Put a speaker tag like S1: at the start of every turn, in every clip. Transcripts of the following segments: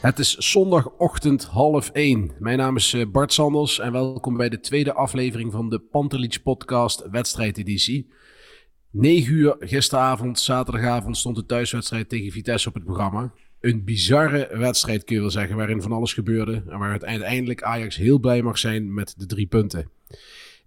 S1: Het is zondagochtend half één. Mijn naam is eh, Bart Sanders en welkom bij de tweede aflevering van de Pantelich podcast wedstrijdeditie. 9 uur gisteravond, zaterdagavond, stond de thuiswedstrijd tegen Vitesse op het programma. Een bizarre wedstrijd kun je wel zeggen, waarin van alles gebeurde. En waar uiteindelijk Ajax heel blij mag zijn met de drie punten.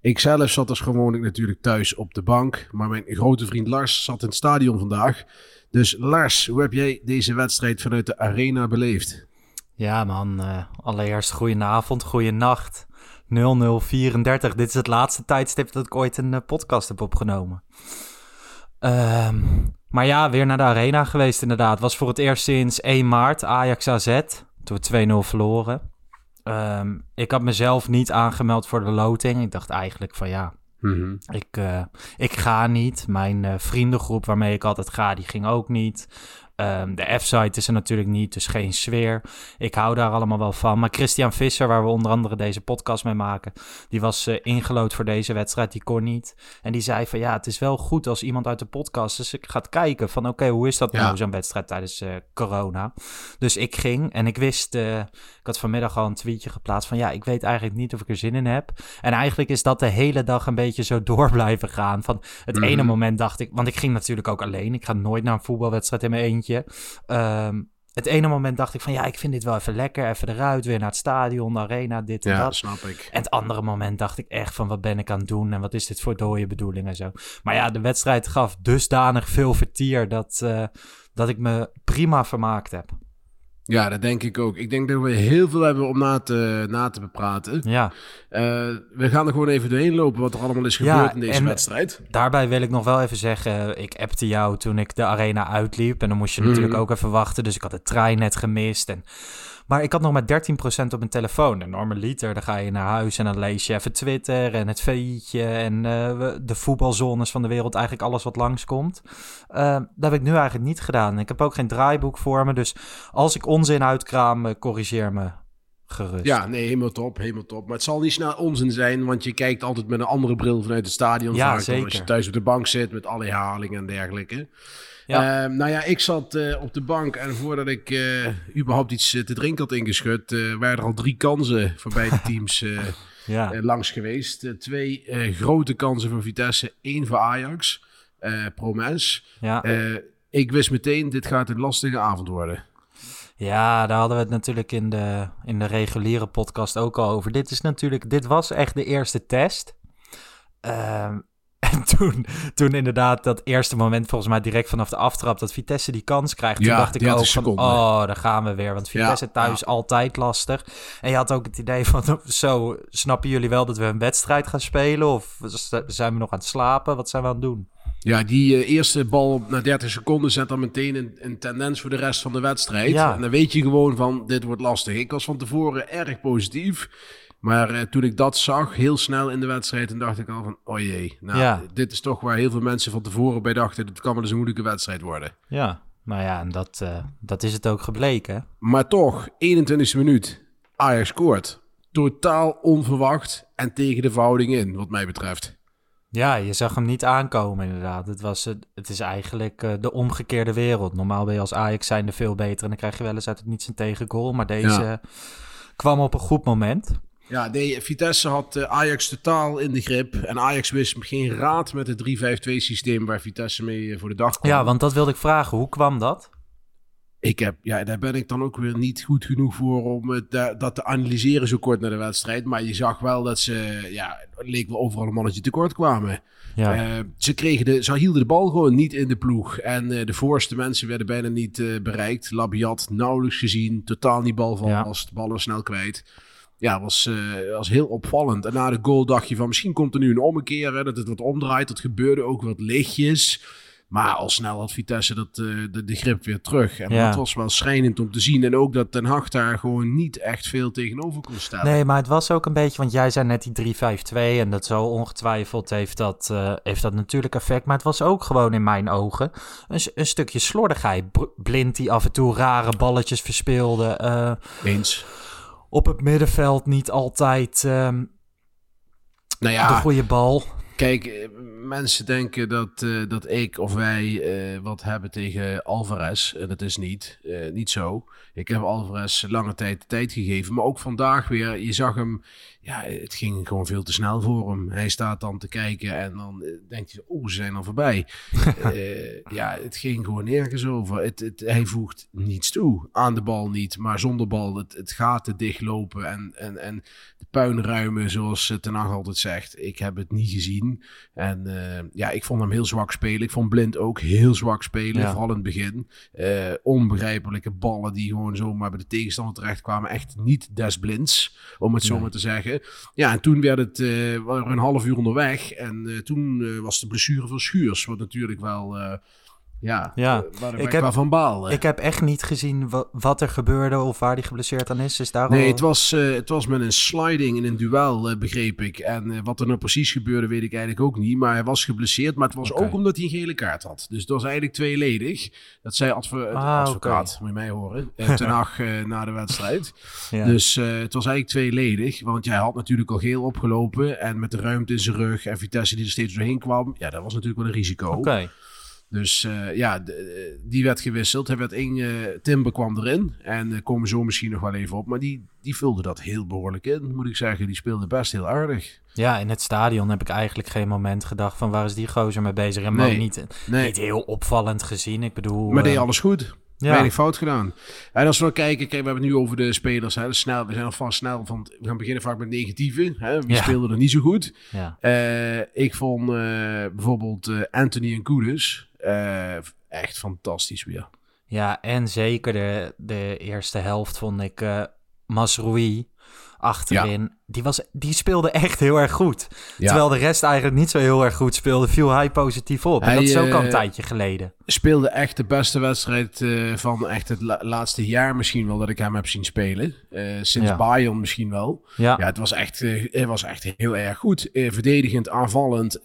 S1: Ik zelf zat als gewoonlijk natuurlijk thuis op de bank. Maar mijn grote vriend Lars zat in het stadion vandaag. Dus Lars, hoe heb jij deze wedstrijd vanuit de arena beleefd?
S2: Ja man, uh, allereerst goedenavond, goeienacht. 0034, dit is het laatste tijdstip dat ik ooit een uh, podcast heb opgenomen. Uh, maar ja, weer naar de arena geweest inderdaad. Was voor het eerst sinds 1 maart Ajax AZ, toen we 2-0 verloren. Um, ik had mezelf niet aangemeld voor de loting. Ik dacht eigenlijk van ja, -hmm. ik, uh, ik ga niet. Mijn uh, vriendengroep waarmee ik altijd ga, die ging ook niet. Um, de F-site is er natuurlijk niet, dus geen sfeer. Ik hou daar allemaal wel van. Maar Christian Visser, waar we onder andere deze podcast mee maken, die was uh, ingelood voor deze wedstrijd, die kon niet. En die zei van ja, het is wel goed als iemand uit de podcast dus gaat kijken van oké, okay, hoe is dat ja. nou, zo'n wedstrijd tijdens uh, corona? Dus ik ging en ik wist, uh, ik had vanmiddag al een tweetje geplaatst van ja, ik weet eigenlijk niet of ik er zin in heb. En eigenlijk is dat de hele dag een beetje zo door blijven gaan. Van het mm ene moment dacht ik, want ik ging natuurlijk ook alleen. Ik ga nooit naar een voetbalwedstrijd in mijn eentje. Um, het ene moment dacht ik van ja, ik vind dit wel even lekker. Even eruit, weer naar het stadion, de arena, dit en
S1: ja,
S2: dat.
S1: snap ik.
S2: En het andere moment dacht ik echt van wat ben ik aan het doen en wat is dit voor dode bedoeling en zo. Maar ja, de wedstrijd gaf dusdanig veel vertier dat, uh, dat ik me prima vermaakt heb.
S1: Ja, dat denk ik ook. Ik denk dat we heel veel hebben om na te, na te bepraten.
S2: Ja.
S1: Uh, we gaan er gewoon even doorheen lopen wat er allemaal is gebeurd ja, in deze wedstrijd.
S2: Daarbij wil ik nog wel even zeggen, ik appte jou toen ik de arena uitliep. En dan moest je
S1: Mhm.
S2: natuurlijk ook even wachten. Dus ik had de trein net gemist. En... Maar ik had nog maar 13% op mijn telefoon. En normaliter, dan ga je naar huis en dan lees je even Twitter en het VI'tje en uh, de voetbalzones van de wereld. Eigenlijk alles wat langskomt. Uh, dat heb ik nu eigenlijk niet gedaan. Ik heb ook geen draaiboek voor me. Dus als ik onzin uitkraam, uh, corrigeer me gerust.
S1: Ja, nee, helemaal top, helemaal top. Maar het zal niet snel onzin zijn, want je kijkt altijd met een andere bril vanuit het stadion.
S2: Ja,
S1: vaak
S2: zeker.
S1: Als je thuis op de bank zit met alle herhalingen en dergelijke. Ja. Uh, nou ja, ik zat uh, op de bank en voordat ik uh, überhaupt iets te drinken had ingeschud, waren er al drie kansen voor beide teams
S2: ja.
S1: langs geweest. twee grote kansen voor Vitesse, één voor Ajax, Promes.
S2: Ja.
S1: ik wist meteen, dit gaat een lastige avond worden.
S2: Ja, daar hadden we het natuurlijk in de, in de reguliere podcast ook al over. Dit is natuurlijk, dit was echt de eerste test. Uh, en toen, toen inderdaad dat eerste moment, volgens mij direct vanaf de aftrap, dat Vitesse die kans krijgt. Toen
S1: ja,
S2: dacht ik ook van, oh, daar gaan we weer. Want Vitesse
S1: Ja,
S2: thuis
S1: ja.
S2: altijd lastig. En je had ook het idee van, zo, snappen jullie wel dat we een wedstrijd gaan spelen? Of zijn we nog aan het slapen? Wat zijn we aan het doen?
S1: Ja, die uh, eerste bal na 30 seconden zet dan meteen een, een, tendens voor de rest van de wedstrijd.
S2: Ja.
S1: En dan weet je gewoon van, dit wordt lastig. Ik was van tevoren erg positief. Maar uh, toen ik dat zag, heel snel in de wedstrijd, dan dacht ik al van, oh jee. Nou,
S2: Ja.
S1: dit is toch waar heel veel mensen van tevoren bij dachten, dit kan wel eens een moeilijke wedstrijd worden.
S2: Ja, nou ja, en dat, uh, dat is het ook gebleken.
S1: Maar toch, 21e minuut, Ajax scoort. Totaal onverwacht en tegen de verhouding in, wat mij betreft.
S2: Ja, je zag hem niet aankomen inderdaad. Het, was, het, het is eigenlijk uh, de omgekeerde wereld. Normaal ben je als Ajax zijnde veel beter en dan krijg je wel eens uit het niets een tegengoal. Maar deze
S1: Ja.
S2: kwam op een goed moment.
S1: Ja, nee, Vitesse had uh, Ajax totaal in de grip. En Ajax wist geen raad met het 3-5-2 systeem waar Vitesse mee uh, voor de dag kwam.
S2: Ja, want dat wilde ik vragen. Hoe kwam dat?
S1: Ik heb, ja, daar ben ik dan ook weer niet goed genoeg voor om het, dat te analyseren zo kort naar de wedstrijd. Maar je zag wel dat ze, ja, het leek wel overal een mannetje tekort kwamen. Ja. Uh, ze, kregen de, ze hielden de bal gewoon niet in de ploeg. En uh, de voorste mensen werden bijna niet uh, bereikt. Labiat nauwelijks gezien, totaal niet balvast, ja. ballen snel kwijt. Ja, was, was heel opvallend. En na de goal dacht je van misschien komt er nu een ommekeer, hè, dat het wat omdraait. Dat gebeurde ook wat lichtjes. Maar al snel had Vitesse dat, uh, de, de grip weer terug. En ja. dat was wel schrijnend om te zien. En ook dat Ten Hag daar gewoon niet echt veel tegenover kon stellen.
S2: Nee, maar het was ook een beetje... Want jij zei net die 3-5-2 en dat zo ongetwijfeld heeft dat, uh, heeft dat natuurlijk effect. Maar het was ook gewoon in mijn ogen een, een stukje slordigheid. Blind die af en toe rare balletjes verspeelde. Uh,
S1: Eens.
S2: Op het middenveld niet altijd... Um,
S1: nou ja,
S2: de goede bal.
S1: Kijk, mensen denken dat, uh, dat ik of wij uh, wat hebben tegen Alvarez. En dat is niet, uh, niet zo. Ik heb Alvarez lange tijd de tijd gegeven. Maar ook vandaag weer, je zag hem ja, het ging gewoon veel te snel voor hem. Hij staat dan te kijken en dan denkt hij, oh, ze zijn al voorbij. uh, ja, het ging gewoon nergens over. Het, het, hij voegt niets toe. Aan de bal niet, maar zonder bal het, het gaten dichtlopen en, en, en de puinruimen, zoals Ten Hag altijd zegt. Ik heb het niet gezien. En uh, ja, ik vond hem heel zwak spelen. Ik vond Blind ook heel zwak spelen, ja. vooral in het begin. Uh, onbegrijpelijke ballen die gewoon zomaar bij de tegenstander terecht kwamen. Echt niet des blinds, om het zo maar te zeggen. Ja, en toen werd het uh, een half uur onderweg. En uh, toen uh, was de blessure van Schuurs. Wat natuurlijk wel ja,
S2: ja.
S1: waar ik heb, van baal.
S2: Ik heb echt niet gezien wat, wat, er gebeurde of waar die geblesseerd aan is. is daar
S1: nee, het, was, uh, het was met een sliding in een duel, uh, begreep ik. En uh, wat er nou precies gebeurde, weet ik eigenlijk ook niet. Maar hij was geblesseerd, maar het was okay. ook omdat hij een gele kaart had. Dus het was eigenlijk tweeledig. Dat zei ah, advocaat, okay. moet je mij horen. ten Hag na de wedstrijd. ja. Dus het was eigenlijk tweeledig. Want jij had natuurlijk al geel opgelopen. En met de ruimte in zijn rug en Vitesse die er steeds doorheen kwam. Ja, dat was natuurlijk wel een risico.
S2: Oké. Okay.
S1: Dus uh, ja, de, die werd gewisseld. Hij werd één, uh, Timber kwam erin. En uh, komen zo misschien nog wel even op. Maar die, die vulde dat heel behoorlijk in, moet ik zeggen. Die speelde best heel aardig.
S2: Ja, in het stadion heb ik eigenlijk geen moment gedacht van waar is die gozer mee bezig. En nee, niet,
S1: nee.
S2: niet heel opvallend gezien. Ik bedoel...
S1: Maar deed alles goed. Ja. Weinig fout gedaan. En als we dan kijken, kijk, we hebben het nu over de spelers. Hè, dus snel, we zijn alvast snel van. We gaan beginnen vaak met negatieve. Hè, wie ja. speelde er niet zo goed?
S2: Ja.
S1: Uh, ik vond uh, bijvoorbeeld uh, Anthony en Koeders echt fantastisch weer.
S2: Ja, en zeker de, de eerste helft vond ik Masroui achterin. Die, was, die speelde echt heel erg goed. Ja. Terwijl de rest eigenlijk niet zo heel erg goed speelde, viel hij positief op. Hij, en dat is ook al een uh, tijdje geleden.
S1: Speelde echt de beste wedstrijd uh, van echt het la laatste jaar misschien wel dat ik hem heb zien spelen. Uh, sinds ja. Bayern misschien wel.
S2: Ja.
S1: ja, het was echt, het was echt heel erg goed. verdedigend, aanvallend,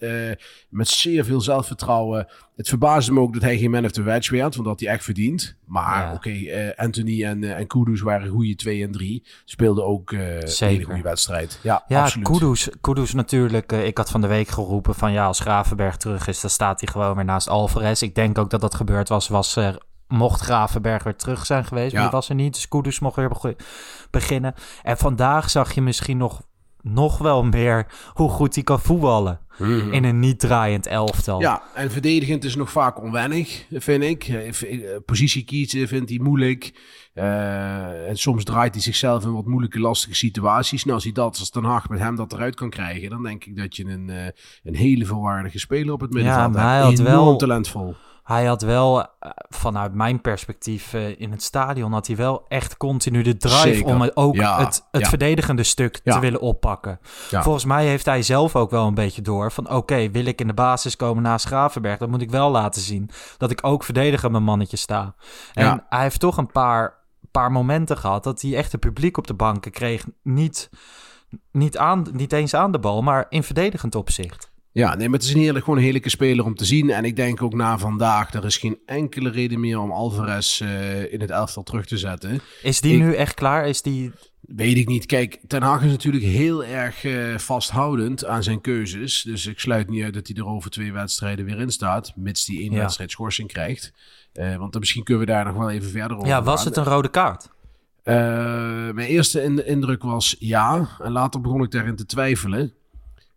S1: met zeer veel zelfvertrouwen. Het verbaasde me ook dat hij geen man of the match werd, want dat hij echt verdient. Maar ja. oké, okay, Anthony en, en Kudus waren goede 2 en 3. Speelden ook een hele goede wedstrijd. Ja,
S2: ja
S1: absoluut.
S2: Kudus, Kudus natuurlijk. Uh, ik had van de week geroepen van ja, als Gravenberg terug is, dan staat hij gewoon weer naast Alvarez. Ik denk ook dat dat gebeurd was, was er mocht Gravenberg weer terug zijn geweest. Ja. Maar die was er niet, dus Kudus mocht weer be beginnen. En vandaag zag je misschien nog, nog wel meer hoe goed hij kan voetballen. -hmm. In een niet draaiend elftal.
S1: Ja, en verdedigend is nog vaak onwennig, vind ik. Positie kiezen vindt hij moeilijk. Uh, en soms draait hij zichzelf in wat moeilijke, lastige situaties. Nou, als hij dat als Den Haag met hem dat eruit kan krijgen, dan denk ik dat je een, uh, een hele volwaardige speler op het middenveld
S2: ja,
S1: hebt.
S2: Hij had
S1: Enorm
S2: wel,
S1: talentvol.
S2: Hij had wel, vanuit mijn perspectief uh, in het stadion, had hij wel echt continu de drive
S1: Zeker.
S2: om het, ook
S1: Ja,
S2: het, het
S1: ja.
S2: verdedigende stuk
S1: Ja.
S2: te willen oppakken. Volgens mij heeft hij zelf ook wel een beetje door van oké, wil ik in de basis komen naast Gravenberg, dan moet ik wel laten zien dat ik ook verdediger mijn mannetje sta. En hij heeft toch een paar, paar momenten gehad dat hij echt het publiek op de banken kreeg. Niet, niet, aan, niet eens aan de bal, maar in verdedigend opzicht.
S1: Ja, nee, maar het is een heerlijk, gewoon een heerlijke speler om te zien. En ik denk ook na vandaag, er is geen enkele reden meer om Alvarez eh, in het elftal terug te zetten.
S2: Is die
S1: Ik-
S2: nu echt klaar? Is die...
S1: Weet ik niet. Kijk, Ten Hag is natuurlijk heel erg eh, vasthoudend aan zijn keuzes. Dus ik sluit niet uit dat hij er over twee wedstrijden weer in staat. Mits hij één
S2: Ja.
S1: wedstrijd schorsing krijgt. Eh, want dan misschien kunnen we daar nog wel even verder over
S2: Ja, was
S1: gaan.
S2: het een rode kaart?
S1: mijn eerste in- indruk was ja. En later begon ik daarin te twijfelen.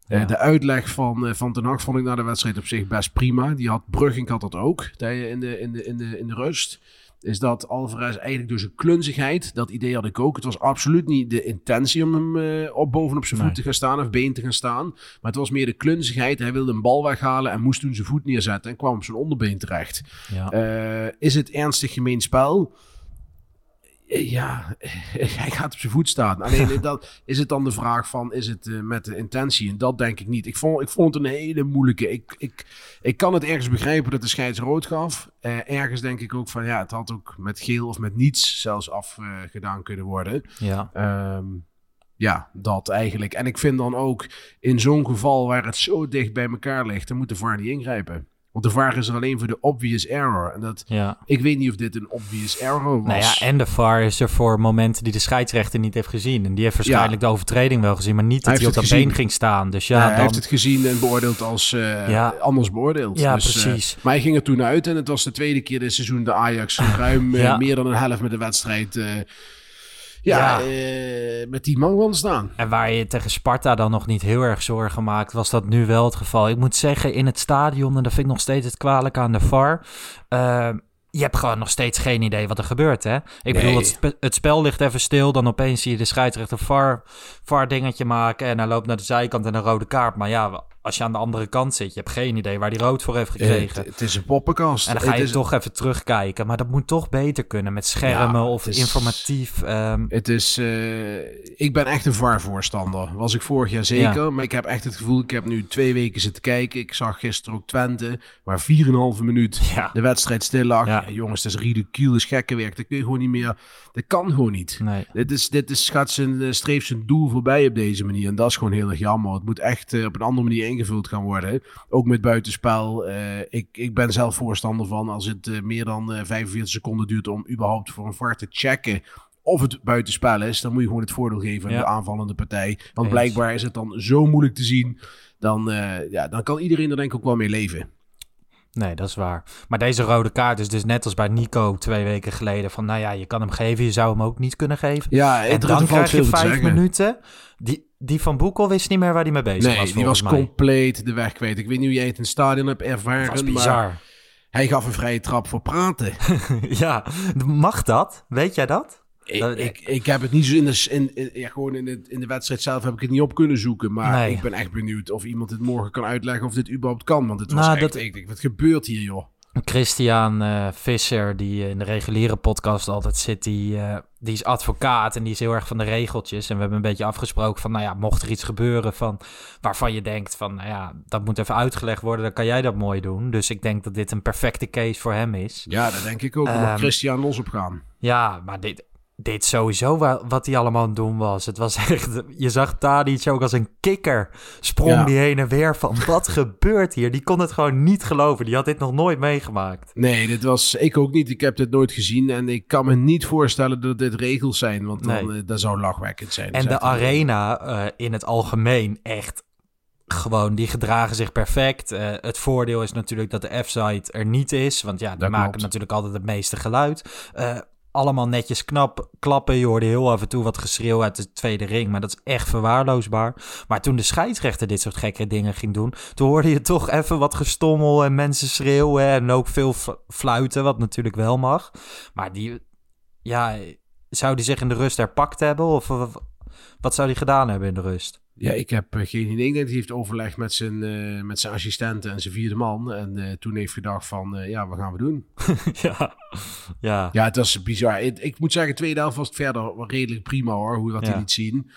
S1: Eh,
S2: Ja.
S1: de uitleg van, eh, van Ten Hag vond ik na de wedstrijd op zich best prima. Die had Brugging had dat ook in de, in de, in de, in de rust. Is dat Alvarez eigenlijk door zijn klunzigheid, dat idee had ik ook. Het was absoluut niet de intentie om hem eh, op bovenop zijn voet
S2: Nee.
S1: te gaan staan of been te gaan staan. Maar het was meer de klunzigheid. Hij wilde een bal weghalen en moest toen zijn voet neerzetten en kwam op zijn onderbeen terecht.
S2: Ja.
S1: Is het ernstig gemeen spel? Eh, Ja, hij gaat op zijn voet staan. Alleen dat, is het dan de vraag van, is het eh, met de intentie? En dat denk ik niet. Ik vond, ik vond het een hele moeilijke. Ik, ik, ik kan het ergens begrijpen dat de scheids rood gaf. Eh, ergens denk ik ook van, ja, het had ook met geel of met niets zelfs afgedaan kunnen worden.
S2: ja.
S1: Ehm, ja, dat eigenlijk. En ik vind dan ook in zo'n geval waar het zo dicht bij elkaar ligt, dan moet de VAR niet ingrijpen. Want de VAR is er alleen voor de obvious error. En dat,
S2: ja.
S1: ik weet niet of dit een obvious error was.
S2: Nou ja, en de VAR is er voor momenten die de scheidsrechter niet heeft gezien. En die heeft waarschijnlijk de overtreding wel gezien, maar niet dat
S1: Hij
S2: hij, op dat been ging staan. Dus
S1: Ja,
S2: ja,
S1: hij
S2: dan...
S1: heeft het gezien en beoordeeld als eh, anders beoordeeld.
S2: Ja,
S1: Dus, eh,
S2: precies.
S1: maar hij ging er toen uit en het was de tweede keer dit seizoen de Ajax ruim eh, meer dan een helft met de wedstrijd. Ja,
S2: Ja.
S1: eh, met die man van staan.
S2: En waar je tegen Sparta dan nog niet heel erg zorgen maakt, was dat nu wel het geval. Ik moet zeggen, in het stadion, en dat vind ik nog steeds het kwalijk aan de VAR. eh, je hebt gewoon nog steeds geen idee wat er gebeurt, hè? Ik bedoel, het, spe- het spel ligt even stil. Dan opeens zie je de scheidsrechter VAR, VAR dingetje maken. En hij loopt naar de zijkant en een rode kaart. Maar ja, als je aan de andere kant zit, je hebt geen idee waar die rood voor heeft gekregen.
S1: Eh, het is een poppenkast.
S2: En dan ga
S1: Het
S2: je
S1: is-
S2: toch even terugkijken. Maar dat moet toch beter kunnen met schermen
S1: Ja,
S2: of
S1: is-
S2: informatief. ehm,
S1: Het is, eh, ik ben echt een VAR-voorstander. Was ik vorig jaar zeker. Maar ik heb echt het gevoel, ik heb nu twee weken zitten kijken. Ik zag gisteren ook Twente, waar 4,5 minuut
S2: Ja.
S1: de wedstrijd stil lag. Jongens, het is ridicuul, is gekkenwerk. Dat kun je gewoon niet meer, dat kan gewoon niet.
S2: nee.
S1: Dit, is, dit is, gaat zijn, eh, streeft zijn doel voorbij op deze manier. En dat is gewoon heel erg jammer. Het moet echt eh, op een andere manier ingevuld gaan worden. Ook met buitenspel. Eh, ik, ik ben zelf voorstander van als het meer dan eh 45 seconden duurt om überhaupt voor een VAR te checken of het buitenspel is, dan moet je gewoon het voordeel geven aan
S2: Ja.
S1: de aanvallende partij. Want blijkbaar is het dan zo moeilijk te zien. Dan, ja, dan kan iedereen er denk ik ook wel mee leven.
S2: Nee, dat is waar. Maar deze rode kaart is dus net als bij Nico twee weken geleden. Van nou ja, je kan hem geven, je zou hem ook niet kunnen geven.
S1: Ja,
S2: en
S1: het
S2: dan krijg je vijf minuten. Die, die van Boekel wist niet meer waar hij mee bezig
S1: Nee,
S2: was
S1: die was
S2: mij.
S1: compleet de weg kwijt. Ik weet niet hoe jij het in het stadion hebt ervaren.
S2: Dat
S1: maar
S2: bizar.
S1: hij gaf een vrije trap voor praten.
S2: ja, mag dat? Weet jij dat?
S1: Ik, ik, ik heb het niet zo in de, in, in- ja, gewoon in, het, in de wedstrijd zelf heb ik het niet op kunnen zoeken. Maar
S2: Nee.
S1: ik ben echt benieuwd of iemand het morgen kan uitleggen of dit überhaupt kan. Want het was
S2: Nou,
S1: echt,
S2: dat-
S1: ik denk, wat gebeurt hier joh?
S2: Christian eh, Visser, die in de reguliere podcast altijd zit, die, eh, die is advocaat en die is heel erg van de regeltjes. En we hebben een beetje afgesproken van, nou ja, mocht er iets gebeuren van, waarvan je denkt van, nou ja, dat moet even uitgelegd worden, dan kan jij dat mooi doen. Dus ik denk dat dit een perfecte case voor hem is.
S1: Ja, dat denk ik ook. Mag Christian los op gaan.
S2: Ja, maar dit, dit sowieso wa- wat hij allemaal aan het doen was. Het was echt, je zag Tadic ook als een kikker. Sprong
S1: Ja.
S2: die heen en weer van, wat gebeurt hier? Die kon het gewoon niet geloven. Die had dit nog nooit meegemaakt.
S1: Nee, dit was ik ook niet. Ik heb dit nooit gezien. En ik kan me niet voorstellen dat dit regels zijn. Want dan,
S2: Nee.
S1: eh, dat zou lachwekkend zijn.
S2: En de arena eh, in het algemeen echt gewoon, die gedragen zich perfect. Eh, het voordeel is natuurlijk dat de F-site er niet is. Want ja, die
S1: Dat
S2: maken
S1: klopt.
S2: natuurlijk altijd het meeste geluid. Allemaal netjes knap klappen. Je hoorde heel af en toe wat geschreeuw uit de tweede ring. Maar dat is echt verwaarloosbaar. Maar toen de scheidsrechter dit soort gekke dingen ging doen... toen hoorde je toch even wat gestommel en mensen schreeuwen... en ook veel fluiten, wat natuurlijk wel mag. Maar die... Ja, zou die zich in de rust herpakt hebben? Of eh, wat zou hij gedaan hebben in de rust?
S1: Ja, ik heb eh, geen idee. Ik denk dat heeft overlegd met zijn, eh, met zijn assistenten en zijn vierde man. En eh, toen heeft gedacht van, ja, wat gaan we doen?
S2: ja. ja.
S1: Ja, het was bizar. Ik, ik moet zeggen, tweede helft was het verder redelijk prima hoor, hoe wat
S2: Ja.
S1: hij liet zien.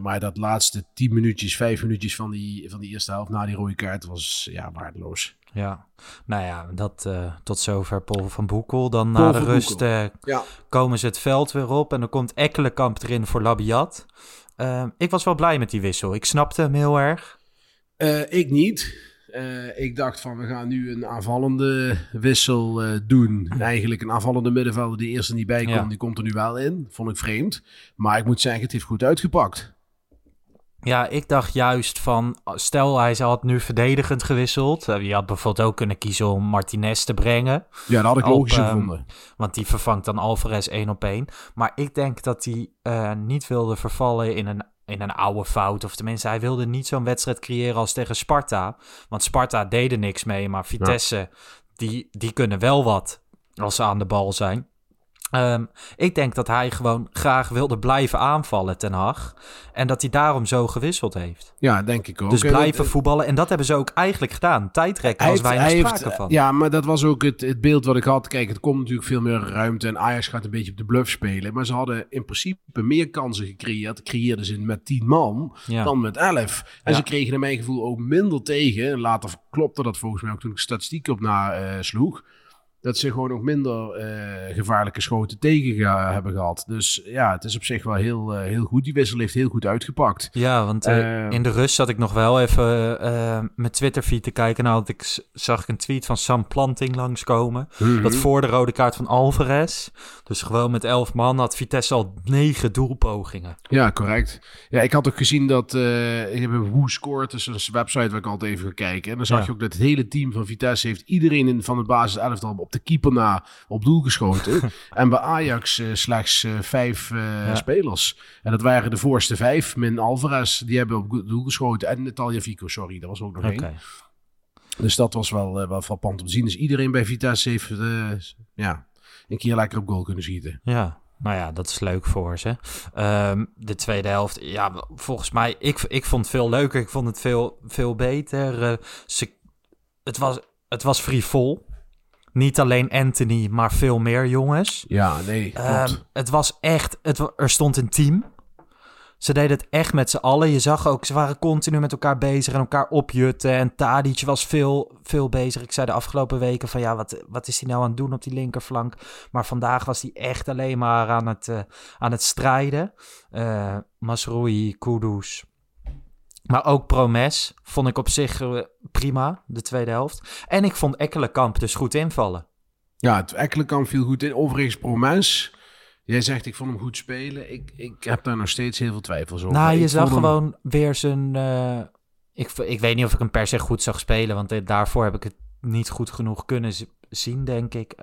S1: Maar dat laatste tien minuutjes, vijf minuutjes van die, van die eerste helft na die rode kaart was ja, waardeloos.
S2: Ja, nou ja, dat eh, tot zover Paul van Boekel. Dan
S1: Paul
S2: na de rust eh,
S1: Ja.
S2: komen ze het veld weer op en dan komt Ekkelenkamp erin voor Labiat. Eh, ik was wel blij met die wissel. Ik snapte hem heel erg.
S1: Eh, ik niet. Ik dacht van, we gaan nu een aanvallende wissel doen. Eigenlijk een aanvallende middenvelder die eerst er niet bij kon,
S2: Ja.
S1: die komt er nu wel in. Vond ik vreemd. Maar ik moet zeggen, het heeft goed uitgepakt.
S2: Ja, ik dacht juist van, stel hij had nu verdedigend gewisseld. Eh, Je had bijvoorbeeld ook kunnen kiezen om Martinez te brengen.
S1: Ja, dat had ik logisch
S2: ehm,
S1: gevonden.
S2: Want die vervangt dan Alvarez één op één. Maar ik denk dat hij eh, niet wilde vervallen in een, in een oude fout. Of tenminste, hij wilde niet zo'n wedstrijd creëren als tegen Sparta. Want Sparta deed er niks mee. Maar Vitesse, die, die kunnen wel wat als ze aan de bal zijn. Ehm, ik denk dat hij gewoon graag wilde blijven aanvallen, Ten Hag. En dat hij daarom zo gewisseld heeft.
S1: Ja, denk ik ook.
S2: Dus
S1: En
S2: blijven voetballen. En dat hebben ze ook eigenlijk gedaan. Tijdrekken als weinig
S1: hij
S2: sprake
S1: heeft-
S2: van.
S1: Ja, maar dat was ook het, het beeld wat ik had. Kijk, het komt natuurlijk veel meer ruimte en Ajax gaat een beetje op de bluff spelen. Maar ze hadden in principe meer kansen gecreëerd. Creëerden ze met 10 man
S2: Ja.
S1: dan met 11. En
S2: Ja.
S1: ze kregen naar mijn gevoel ook minder tegen. En later klopte dat volgens mij ook toen ik statistiek op na eh, sloeg. Dat ze gewoon ook minder eh, gevaarlijke schoten tegen ge- hebben gehad. Dus ja, het is op zich wel heel, eh, heel goed. Die wissel heeft heel goed uitgepakt.
S2: Ja, want eh,
S1: Eh,
S2: in de rust zat ik nog wel even mijn Twitter-feed te kijken. Nou, had ik, zag ik een tweet van Sam Planting langskomen.
S1: Mhm.
S2: Dat voor de rode kaart van Alvarez. Dus gewoon met elf man had Vitesse al negen doelpogingen.
S1: Ja, correct. Ja, ik had ook gezien dat ik heb een Who Scored, dus een website waar ik altijd even ga kijken. En dan zag
S2: Ja.
S1: je ook dat het hele team van Vitesse heeft iedereen in, van het basis elftal op de keeper na op doel geschoten. en bij Ajax eh, slechts eh, vijf eh,
S2: Ja.
S1: spelers. En dat waren de voorste vijf, min Alvarez, die hebben op doel geschoten. En Natalia Fico, sorry, dat was ook nog één. Dus dat was wel, wel frappant om te zien. Dus iedereen bij Vitesse heeft ja, een keer lekker op goal kunnen schieten.
S2: Ja, nou ja, dat is leuk voor ze. Ehm, de tweede helft, ja, volgens mij, ik, ik vond het veel leuker. Ik vond het veel, veel beter. Ze, het, was, het was frivol. Niet alleen Anthony, maar veel meer jongens.
S1: Ja, nee.
S2: Ehm, het was echt, het, er stond een team. Ze deden het echt met z'n allen. Je zag ook, ze waren continu met elkaar bezig en elkaar opjutten. En Tadic was veel, veel bezig. Ik zei de afgelopen weken van ja, wat, wat is hij nou aan het doen op die linkerflank? Maar vandaag was hij echt alleen maar aan het, eh, aan het strijden. Eh Masroei, Kudus. Maar ook Promes vond ik op zich eh, prima, de tweede helft. En ik vond Ekkelenkamp dus goed invallen.
S1: Ja, het Ekkelenkamp viel goed in. Overigens, Promes. Jij zegt, ik vond hem goed spelen. Ik, ik heb daar nog steeds heel veel twijfels over.
S2: Nou, je
S1: Ik
S2: zag
S1: hem-
S2: gewoon weer zijn. eh, ik, ik weet niet of ik hem per se goed zag spelen, want eh, daarvoor heb ik het niet goed genoeg kunnen zien, denk ik.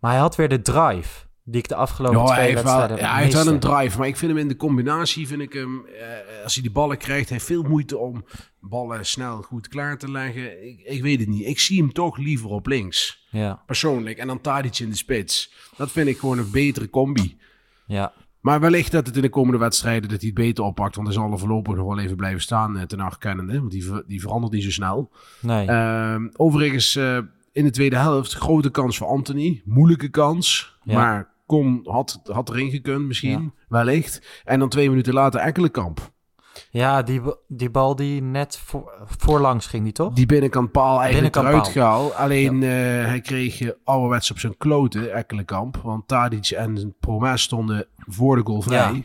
S2: Maar hij had weer de drive die ik de afgelopen
S1: Ja,
S2: twee
S1: wel,
S2: wedstrijden
S1: ja, hij heeft wel een drive. Maar ik vind hem in de combinatie, vind ik hem, eh, als hij die ballen krijgt, heeft veel moeite om ballen snel goed klaar te leggen. Ik, ik weet het niet. Ik zie hem toch liever op links,
S2: Ja,
S1: persoonlijk. En dan Tadic in de spits. Dat vind ik gewoon een betere combi.
S2: ja,
S1: Maar wellicht dat het in de komende wedstrijden dat hij het beter oppakt. Want hij zal er voorlopig nog wel even blijven staan eh, ten acht kennende. Want die, die verandert niet zo snel.
S2: nee.
S1: Ehm, overigens, eh, in de tweede helft, grote kans voor Anthony. Moeilijke kans.
S2: Ja.
S1: Maar kon, had, had erin gekund misschien, wellicht. En dan twee minuten later Ekkelenkamp.
S2: ja, die, die bal die net voor, voorlangs ging, die toch?
S1: Die binnenkant paal eigenlijk
S2: Binnenkant
S1: eruit gehaald. Alleen eh, hij kreeg eh, ouderwets op zijn kloten, Ekkelenkamp. Want Tadic en Promes stonden voor de goal vrij.
S2: Ja.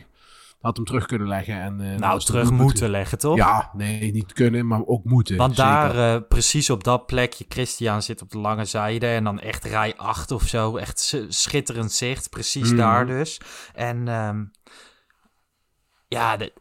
S1: Had hem terug kunnen leggen. En, eh,
S2: nou, terug moeten leggen, toch?
S1: Ja, nee, niet kunnen, maar ook moeten.
S2: Want
S1: zeker.
S2: daar, eh, precies op dat plekje, Christian zit op de lange zijde en dan echt rij 8 of zo. Echt schitterend zicht, precies
S1: Mhm.
S2: daar dus. En ehm, ja, de-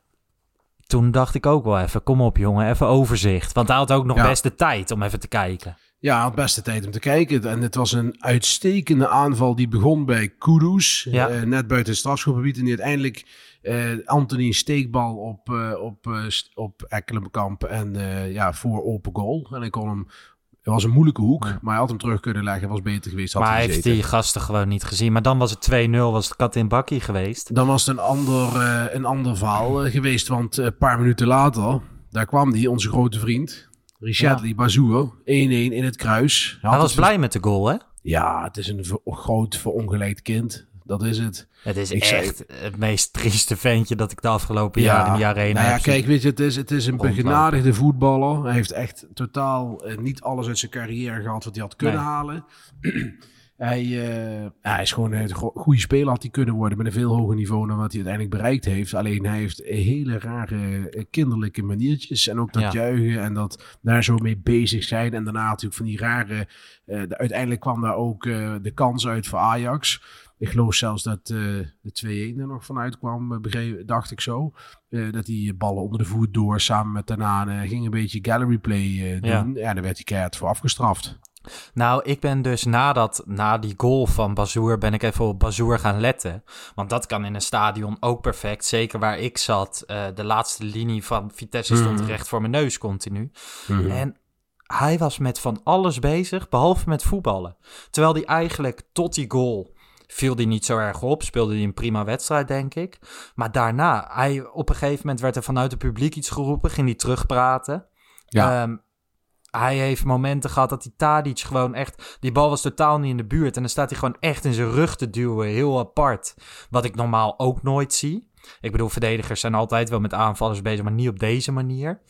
S2: toen dacht ik ook wel even, kom op jongen, even overzicht. Want hij had ook nog
S1: Ja.
S2: best de tijd om even te kijken.
S1: Ja, hij had best de tijd om te kijken. En het was een uitstekende aanval die begon bij Kudus.
S2: Ja.
S1: eh, net buiten het strafschopgebied. En die uiteindelijk eh, Anthony een steekbal op, eh op, op Ekkelenkamp. En ja, voor open goal. En ik kon hem... Het was een moeilijke hoek, maar hij had hem terug kunnen leggen. Was beter geweest. Had
S2: maar
S1: hij
S2: hij heeft die gasten gewoon niet gezien. Maar dan was het 2-0, was het kat in bakkie geweest.
S1: Dan was het een ander, een ander verhaal geweest. Want een paar minuten later, daar kwam die, onze grote vriend. Richard Bazoer, 1-1 in het kruis.
S2: Hij was blij met de goal, hè?
S1: Ja, het is een ver- groot verongelijkt kind. Dat is het.
S2: Het is
S1: Ik zei-
S2: echt het meest trieste ventje dat ik de afgelopen jaren in de arena
S1: nou ja,
S2: heb
S1: kijk, weet je, het is, het is een begenadigde voetballer. Hij heeft echt totaal eh, niet alles uit zijn carrière gehad wat hij had kunnen
S2: Nee.
S1: halen. Hij, uh, hij is gewoon een goede speler had hij kunnen worden met een veel hoger niveau dan wat hij uiteindelijk bereikt heeft. Alleen hij heeft hele rare eh, kinderlijke maniertjes en ook dat juichen en dat daar zo mee bezig zijn. En daarna natuurlijk van die rare, uh, uiteindelijk kwam daar ook de kans uit voor Ajax. Ik geloof zelfs dat de 2-1 er nog vanuit kwam, dacht ik zo. dat die ballen onder de voet door samen met daarna ging een beetje gallery play doen. Ja. ja, daar werd hij keihard voor afgestraft.
S2: Nou, ik ben dus nadat, na die goal van Bazoer, ben ik even op Bazoer gaan letten. Want dat kan in een stadion ook perfect. Zeker waar ik zat. Uh, de laatste linie van Vitesse stond mm. recht voor mijn neus continu. Mm. En hij was met van alles bezig, behalve met voetballen. Terwijl hij eigenlijk tot die goal viel hij niet zo erg op. Speelde hij een prima wedstrijd, denk ik. Maar daarna, hij, op een gegeven moment werd er vanuit het publiek iets geroepen. Ging hij terugpraten. Ja. Um, hij heeft momenten gehad dat die Tadic gewoon echt... Die bal was totaal niet in de buurt. En dan staat hij gewoon echt in zijn rug te duwen. Heel apart. Wat ik normaal ook nooit zie. Ik bedoel, verdedigers zijn altijd wel met aanvallers bezig, maar niet op deze manier.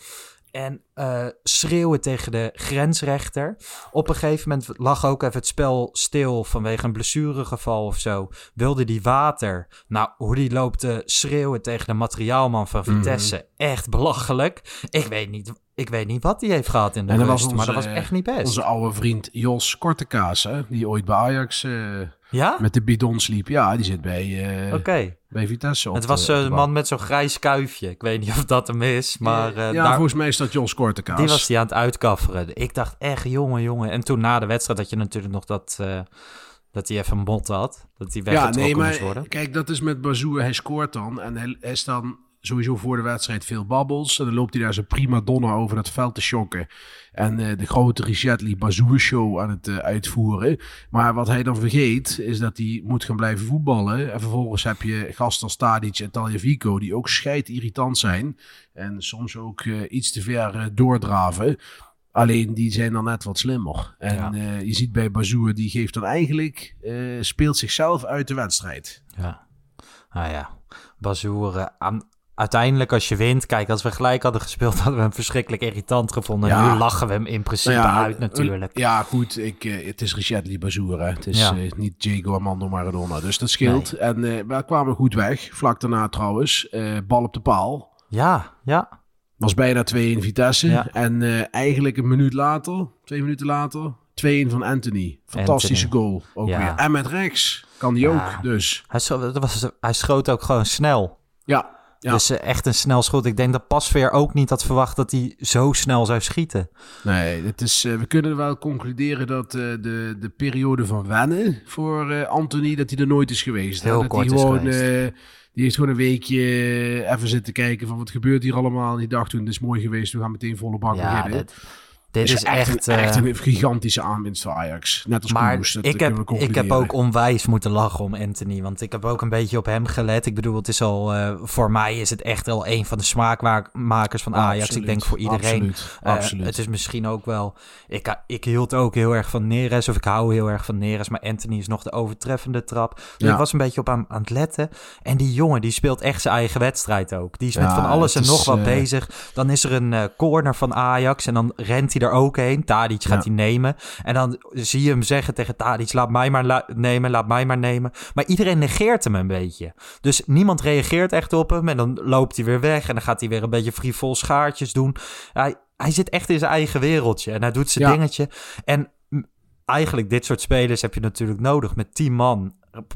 S2: En uh, schreeuwen tegen de grensrechter. Op een gegeven moment lag ook even het spel stil vanwege een blessuregeval of zo. Wilde die water. Nou, hoe die loopt te schreeuwen tegen de materiaalman van mhm. Vitesse. Echt belachelijk. Ik weet niet ik weet niet wat hij heeft gehad in de rust, maar dat was echt niet best.
S1: Onze oude vriend Jos Kortekaas, hè, die ooit bij Ajax uh, ja? met de bidon sliep. Ja, die zit bij, uh, bij Vitesse.
S2: Het was een man met zo'n grijs kuifje. Ik weet niet of dat hem is, maar...
S1: Uh, ja, volgens mij is dat Jos Kortekaas.
S2: Die was hij aan het uitkafferen. Ik dacht echt, jongen, jongen. En toen na de wedstrijd had je natuurlijk nog dat... dat hij even een bot had. Dat hij weggetrokken ja, nee, maar, moest worden.
S1: Kijk, dat is met Bazoer. Hij scoort dan. En hij is dan sowieso voor de wedstrijd veel babbels. En dan loopt hij daar zijn prima donna over het veld te shocken. En uh, de grote Richetli Bazoer show aan het uh, uitvoeren. Maar wat hij dan vergeet, is dat hij moet gaan blijven voetballen. En vervolgens heb je gasten als Tadic en Taljavico, die ook scheid irritant zijn. En soms ook uh, iets te ver doordraven. Alleen die zijn dan net wat slimmer. En ja. je ziet bij Bazoer, die geeft dan eigenlijk, speelt zichzelf uit de wedstrijd.
S2: Ja, ah ja. Bazoer aan, uiteindelijk als je wint, kijk, als we gelijk hadden gespeeld, hadden we hem verschrikkelijk irritant gevonden. Ja. Nu lachen we hem in principe uit natuurlijk.
S1: Ja, goed, ik, uh, het is Richard Bazour, Het is uh, niet Diego Armando Maradona, dus dat scheelt. En uh, we kwamen goed weg, vlak daarna trouwens. bal op de paal.
S2: Ja, ja.
S1: Was bijna 2 in Vitesse. Ja. En eigenlijk een minuut later, twee minuten later, 2-1 van Anthony. Fantastische goal ook weer. En met rechts kan die ook, dus.
S2: Hij, was, hij schoot ook gewoon snel.
S1: Ja,
S2: dus uh, echt een snel schot. Ik denk dat Pasveer ook niet had verwacht dat hij zo snel zou schieten.
S1: Nee, het is, uh, we kunnen wel concluderen dat uh, de, de periode van wennen voor Anthony, dat hij er nooit is geweest.
S2: Heel
S1: dat
S2: kort
S1: hij gewoon,
S2: geweest.
S1: Die heeft gewoon een weekje even zitten kijken van wat gebeurt hier allemaal. Die dacht toen, het is mooi geweest, we gaan meteen volle bak ja, beginnen.
S2: Dit is, echt,
S1: een, echt een eh, gigantische aanwinst voor Ajax. Net als
S2: maar ik, heb, ik heb ook onwijs moeten lachen om Anthony. Want ik heb ook een beetje op hem gelet. Ik bedoel, het is al, uh, voor mij is het echt wel een van de smaakmakers van Ajax. ik denk voor iedereen.
S1: Absoluut, uh, absoluut.
S2: Het is misschien ook wel... Ik, ik hield ook heel erg van Neres. Of ik hou heel erg van Neres. Maar Anthony is nog de overtreffende trap. Dus ik was een beetje op aan, aan het letten. En die jongen, die speelt echt zijn eigen wedstrijd ook. Die is met van alles en nog wat bezig. Dan is er een corner van Ajax. En dan rent hij er ook heen. Tadic gaat hij nemen. En dan zie je hem zeggen tegen Tadic, laat mij maar nemen, laat mij maar nemen. Maar iedereen negeert hem een beetje. Dus niemand reageert echt op hem. En dan loopt hij weer weg. En dan gaat hij weer een beetje frivol schaartjes doen. Hij, hij zit echt in zijn eigen wereldje. En hij doet zijn dingetje. En eigenlijk dit soort spelers heb je natuurlijk nodig. Met tien man